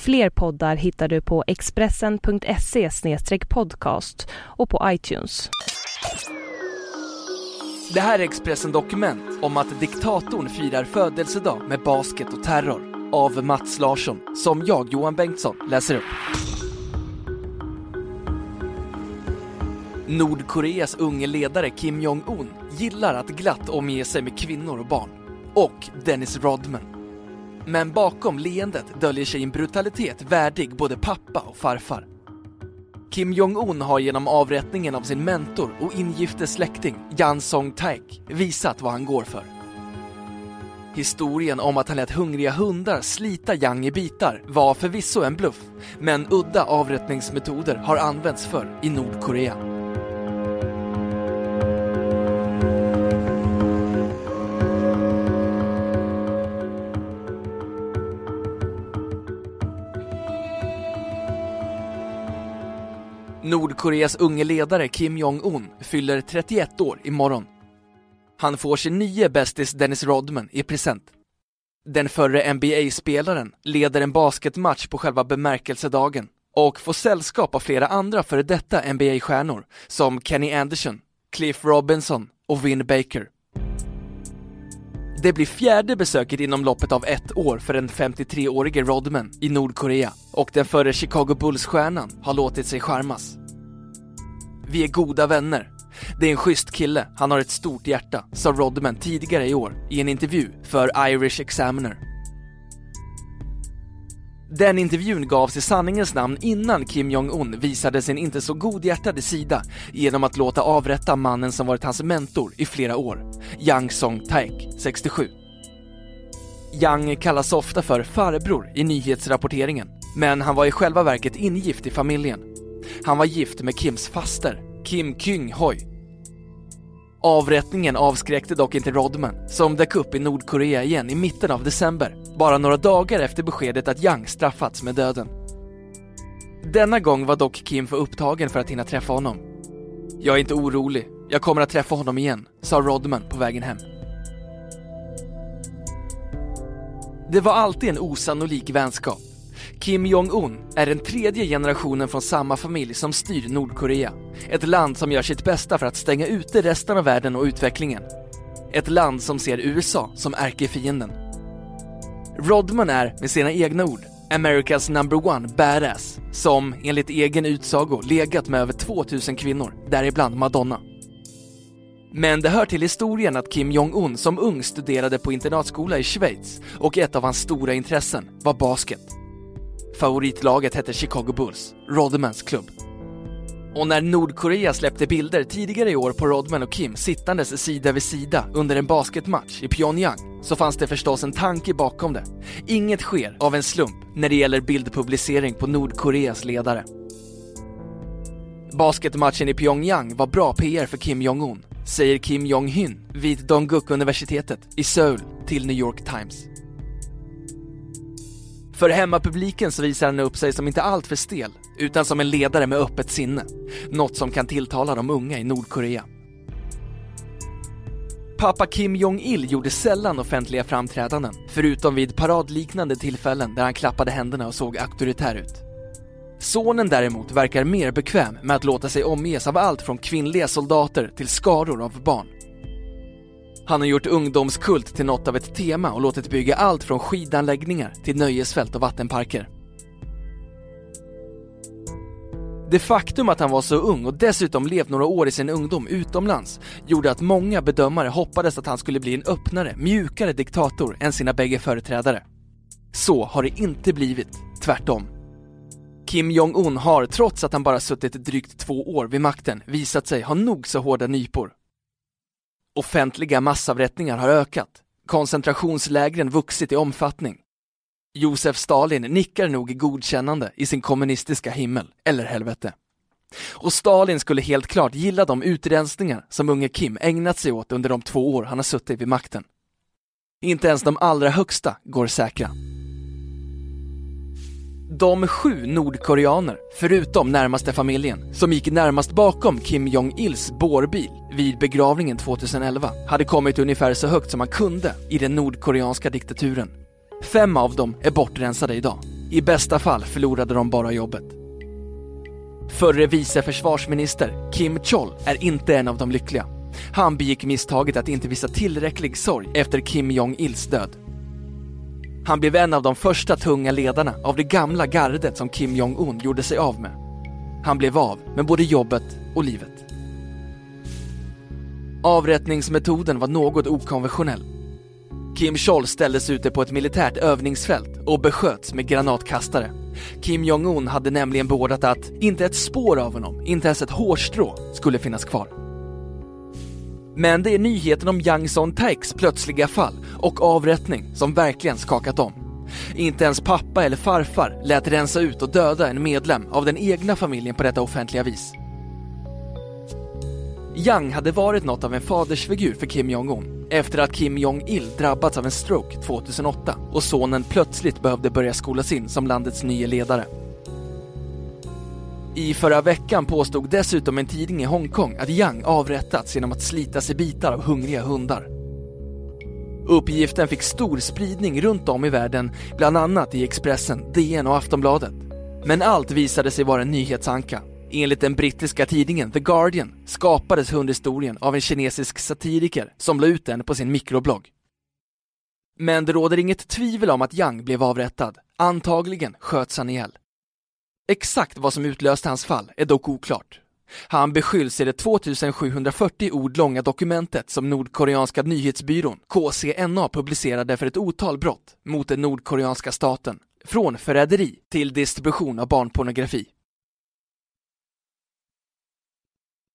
Fler poddar hittar du på expressen.se podcast och på iTunes. Det här är Expressen Dokument om att diktatorn firar födelsedag med basket och terror av Mats Larsson, som jag, Johan Bengtsson, läser upp. Nordkoreas unge ledare Kim Jong-Un gillar att glatt omge sig med kvinnor och barn. Och Dennis Rodman. Men bakom leendet döljer sig en brutalitet värdig både pappa och farfar. Kim Jong-Un har genom avrättningen av sin mentor och ingifte släkting Jan Song-taek visat vad han går för. Historien om att han lät hungriga hundar slita Yang i bitar var förvisso en bluff, men udda avrättningsmetoder har använts förr i Nordkorea. Nordkoreas unge ledare Kim Jong-Un fyller 31 år imorgon. Han får sin nye bästis Dennis Rodman i present. Den förre NBA-spelaren leder en basketmatch på själva bemärkelsedagen och får sällskap av flera andra före detta NBA-stjärnor som Kenny Anderson, Cliff Robinson och Vin Baker. Det blir fjärde besöket inom loppet av ett år för den 53-årige Rodman i Nordkorea och den förre Chicago Bulls-stjärnan har låtit sig charmas. Vi är goda vänner. Det är en schysst kille, han har ett stort hjärta, sa Rodman tidigare i år i en intervju för Irish Examiner. Den intervjun gavs i sanningens namn innan Kim Jong-Un visade sin inte så godhjärtade sida genom att låta avrätta mannen som varit hans mentor i flera år, Yang Song-taek, 67. Yang kallas ofta för farbror i nyhetsrapporteringen, men han var i själva verket ingift i familjen. Han var gift med Kims faster, Kim Kyung-hoi. Avrättningen avskräckte dock inte Rodman, som dök upp i Nordkorea igen i mitten av december, bara några dagar efter beskedet att Yang straffats med döden. Denna gång var dock Kim för upptagen för att hinna träffa honom. Jag är inte orolig, jag kommer att träffa honom igen, sa Rodman på vägen hem. Det var alltid en osannolik vänskap. Kim Jong-Un är den tredje generationen från samma familj som styr Nordkorea. Ett land som gör sitt bästa för att stänga ute resten av världen och utvecklingen. Ett land som ser USA som ärkefienden. Rodman är, med sina egna ord, America's number one badass, som enligt egen utsago legat med över 2000 kvinnor, däribland Madonna. Men det hör till historien att Kim Jong-Un som ung studerade på internatskola i Schweiz och ett av hans stora intressen var basket. Favoritlaget hette Chicago Bulls, Rodmans klubb. Och när Nordkorea släppte bilder tidigare i år på Rodman och Kim sittandes sida vid sida under en basketmatch i Pyongyang så fanns det förstås en tanke bakom det. Inget sker av en slump när det gäller bildpublicering på Nordkoreas ledare. Basketmatchen i Pyongyang var bra PR för Kim Jong-Un, säger Kim Jong-Hyn vid Dongguk-universitetet i Seoul till New York Times. För hemmapubliken så visar han upp sig som inte alltför stel, utan som en ledare med öppet sinne. Något som kan tilltala de unga i Nordkorea. Pappa Kim Jong-Il gjorde sällan offentliga framträdanden, förutom vid paradliknande tillfällen där han klappade händerna och såg auktoritär ut. Sonen däremot verkar mer bekväm med att låta sig omges av allt från kvinnliga soldater till skaror av barn. Han har gjort ungdomskult till något av ett tema och låtit bygga allt från skidanläggningar till nöjesfält och vattenparker. Det faktum att han var så ung och dessutom levt några år i sin ungdom utomlands gjorde att många bedömare hoppades att han skulle bli en öppnare, mjukare diktator än sina bägge företrädare. Så har det inte blivit, tvärtom. Kim Jong-Un har, trots att han bara suttit drygt två år vid makten, visat sig ha nog så hårda nypor. Offentliga massavrättningar har ökat, koncentrationslägren vuxit i omfattning. Josef Stalin nickar nog godkännande i sin kommunistiska himmel, eller helvete. Och Stalin skulle helt klart gilla de utrensningar som unge Kim ägnat sig åt under de två år han har suttit vid makten. Inte ens de allra högsta går säkra. De sju nordkoreaner, förutom närmaste familjen, som gick närmast bakom Kim Jong-Ils bårbil vid begravningen 2011, hade kommit ungefär så högt som man kunde i den nordkoreanska diktaturen. Fem av dem är bortrensade idag. I bästa fall förlorade de bara jobbet. Förre vice försvarsminister Kim Chol är inte en av de lyckliga. Han begick misstaget att inte visa tillräcklig sorg efter Kim Jong-Ils död. Han blev en av de första tunga ledarna av det gamla gardet som Kim Jong-Un gjorde sig av med. Han blev av med både jobbet och livet. Avrättningsmetoden var något okonventionell. Kim Chol ställdes ute på ett militärt övningsfält och besköts med granatkastare. Kim Jong-Un hade nämligen beordrat att inte ett spår av honom, inte ens ett hårstrå, skulle finnas kvar. Men det är nyheten om Yang Son-Taeks plötsliga fall och avrättning som verkligen skakat om. Inte ens pappa eller farfar lät rensa ut och döda en medlem av den egna familjen på detta offentliga vis. Yang hade varit något av en fadersfigur för Kim Jong-Un efter att Kim Jong-Il drabbats av en stroke 2008 och sonen plötsligt behövde börja skolas in som landets nya ledare. I förra veckan påstod dessutom en tidning i Hongkong att Yang avrättats genom att slitas i bitar av hungriga hundar. Uppgiften fick stor spridning runt om i världen, bland annat i Expressen, DN och Aftonbladet. Men allt visade sig vara en nyhetsanka. Enligt den brittiska tidningen The Guardian skapades hundhistorien av en kinesisk satiriker som la ut den på sin mikroblogg. Men det råder inget tvivel om att Yang blev avrättad. Antagligen sköts han ihjäl. Exakt vad som utlöste hans fall är dock oklart. Han beskylls i det 2740 ord långa dokumentet som nordkoreanska nyhetsbyrån KCNA publicerade för ett otal brott mot den nordkoreanska staten, från förräderi till distribution av barnpornografi.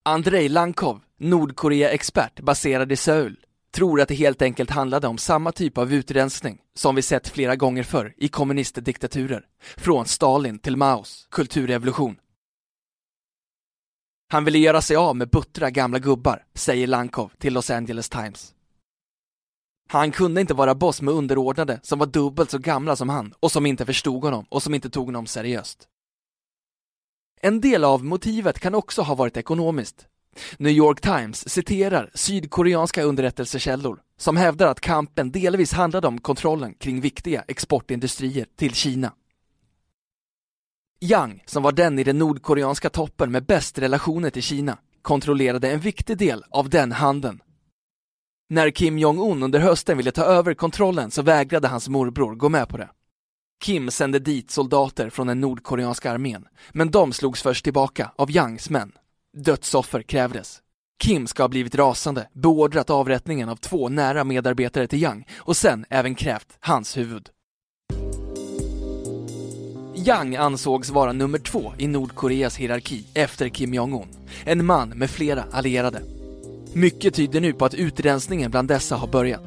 Andrei Lankov, Nordkorea-expert baserad i Seoul, tror att det helt enkelt handlade om samma typ av utrensning som vi sett flera gånger förr i kommunistdiktaturer, från Stalin till Maos kulturrevolution. Han ville göra sig av med buttra gamla gubbar, säger Lankov till Los Angeles Times. Han kunde inte vara boss med underordnade som var dubbelt så gamla som han och som inte förstod honom och som inte tog honom seriöst. En del av motivet kan också ha varit ekonomiskt. New York Times citerar sydkoreanska underrättelsekällor som hävdar att kampen delvis handlade om kontrollen kring viktiga exportindustrier till Kina. Yang, som var den i den nordkoreanska toppen med bäst relationer till Kina, kontrollerade en viktig del av den handeln. När Kim Jong-Un under hösten ville ta över kontrollen så vägrade hans morbror gå med på det. Kim sände dit soldater från den nordkoreanska armén, men de slogs först tillbaka av Yangs män. Dödsoffer krävdes. Kim ska ha blivit rasande, beordrat avrättningen av två nära medarbetare till Yang och sen även krävt hans huvud. Yang ansågs vara nummer två i Nordkoreas hierarki efter Kim Jong-Un. En man med flera allierade. Mycket tyder nu på att utrensningen bland dessa har börjat.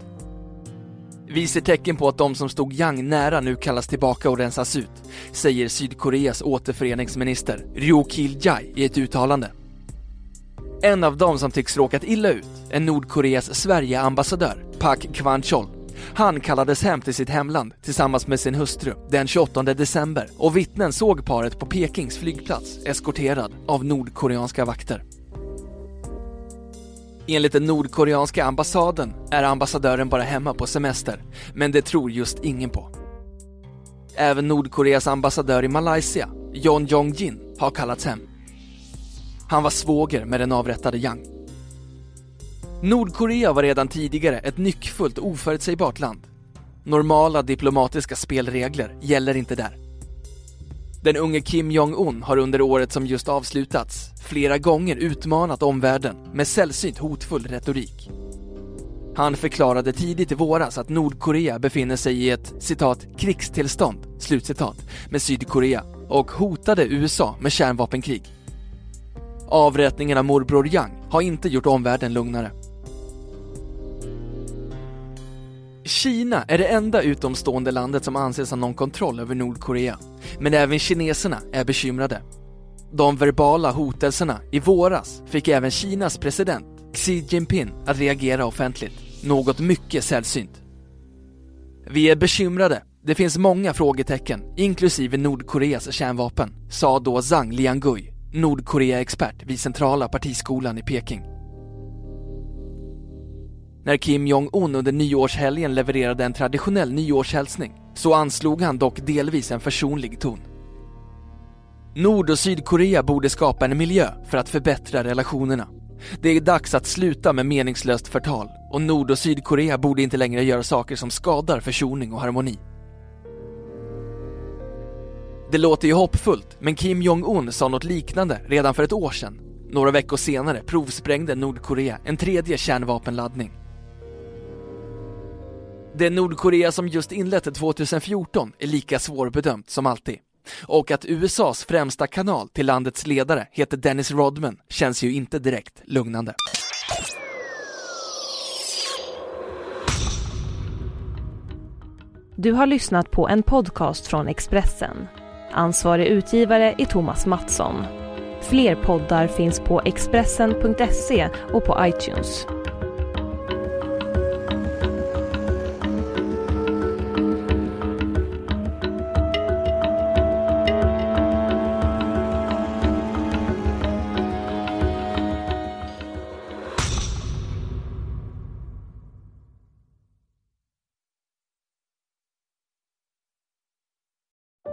Vi ser tecken på att de som stod Yang nära nu kallas tillbaka och rensas ut, säger Sydkoreas återföreningsminister Ryo Kil-jae i ett uttalande. En av dem som tycks råkat illa ut är Nordkoreas Sverige-ambassadör Pak Kwan-chol. Han kallades hem till sitt hemland tillsammans med sin hustru den 28 december och vittnen såg paret på Pekings flygplats eskorterad av nordkoreanska vakter. Enligt den nordkoreanska ambassaden är ambassadören bara hemma på semester, men det tror just ingen på. Även Nordkoreas ambassadör i Malaysia, John Jong-Jin, har kallats hem. Han var svåger med den avrättade Yang. Nordkorea var redan tidigare ett nyckfullt oförutsägbart land. Normala diplomatiska spelregler gäller inte där. Den unge Kim Jong-Un har under året som just avslutats flera gånger utmanat omvärlden med sällsynt hotfull retorik. Han förklarade tidigt i våras att Nordkorea befinner sig i ett citat krigstillstånd slutcitat med Sydkorea och hotade USA med kärnvapenkrig. Avrättningen av morbror Yang har inte gjort omvärlden lugnare. Kina är det enda utomstående landet som anses ha någon kontroll över Nordkorea. Men även kineserna är bekymrade. De verbala hotelserna i våras fick även Kinas president Xi Jinping att reagera offentligt. Något mycket sällsynt. Vi är bekymrade. Det finns många frågetecken, inklusive Nordkoreas kärnvapen, sa då Zhang Liangui, Nordkorea-expert vid centrala partiskolan i Peking. När Kim Jong-Un under nyårshelgen levererade en traditionell nyårshälsning så anslog han dock delvis en försonlig ton. Nord och Sydkorea borde skapa en miljö för att förbättra relationerna. Det är dags att sluta med meningslöst förtal och Nord och Sydkorea borde inte längre göra saker som skadar försoning och harmoni. Det låter ju hoppfullt, men Kim Jong-Un sa något liknande redan för ett år sedan. Några veckor senare provsprängde Nordkorea en tredje kärnvapenladdning. Det Nordkorea som just inlett 2014 är lika svårbedömt som alltid. Och att USAs främsta kanal till landets ledare heter Dennis Rodman känns ju inte direkt lugnande. Du har lyssnat på en podcast från Expressen. Ansvarig utgivare är Thomas Mattsson. Fler poddar finns på Expressen.se och på iTunes.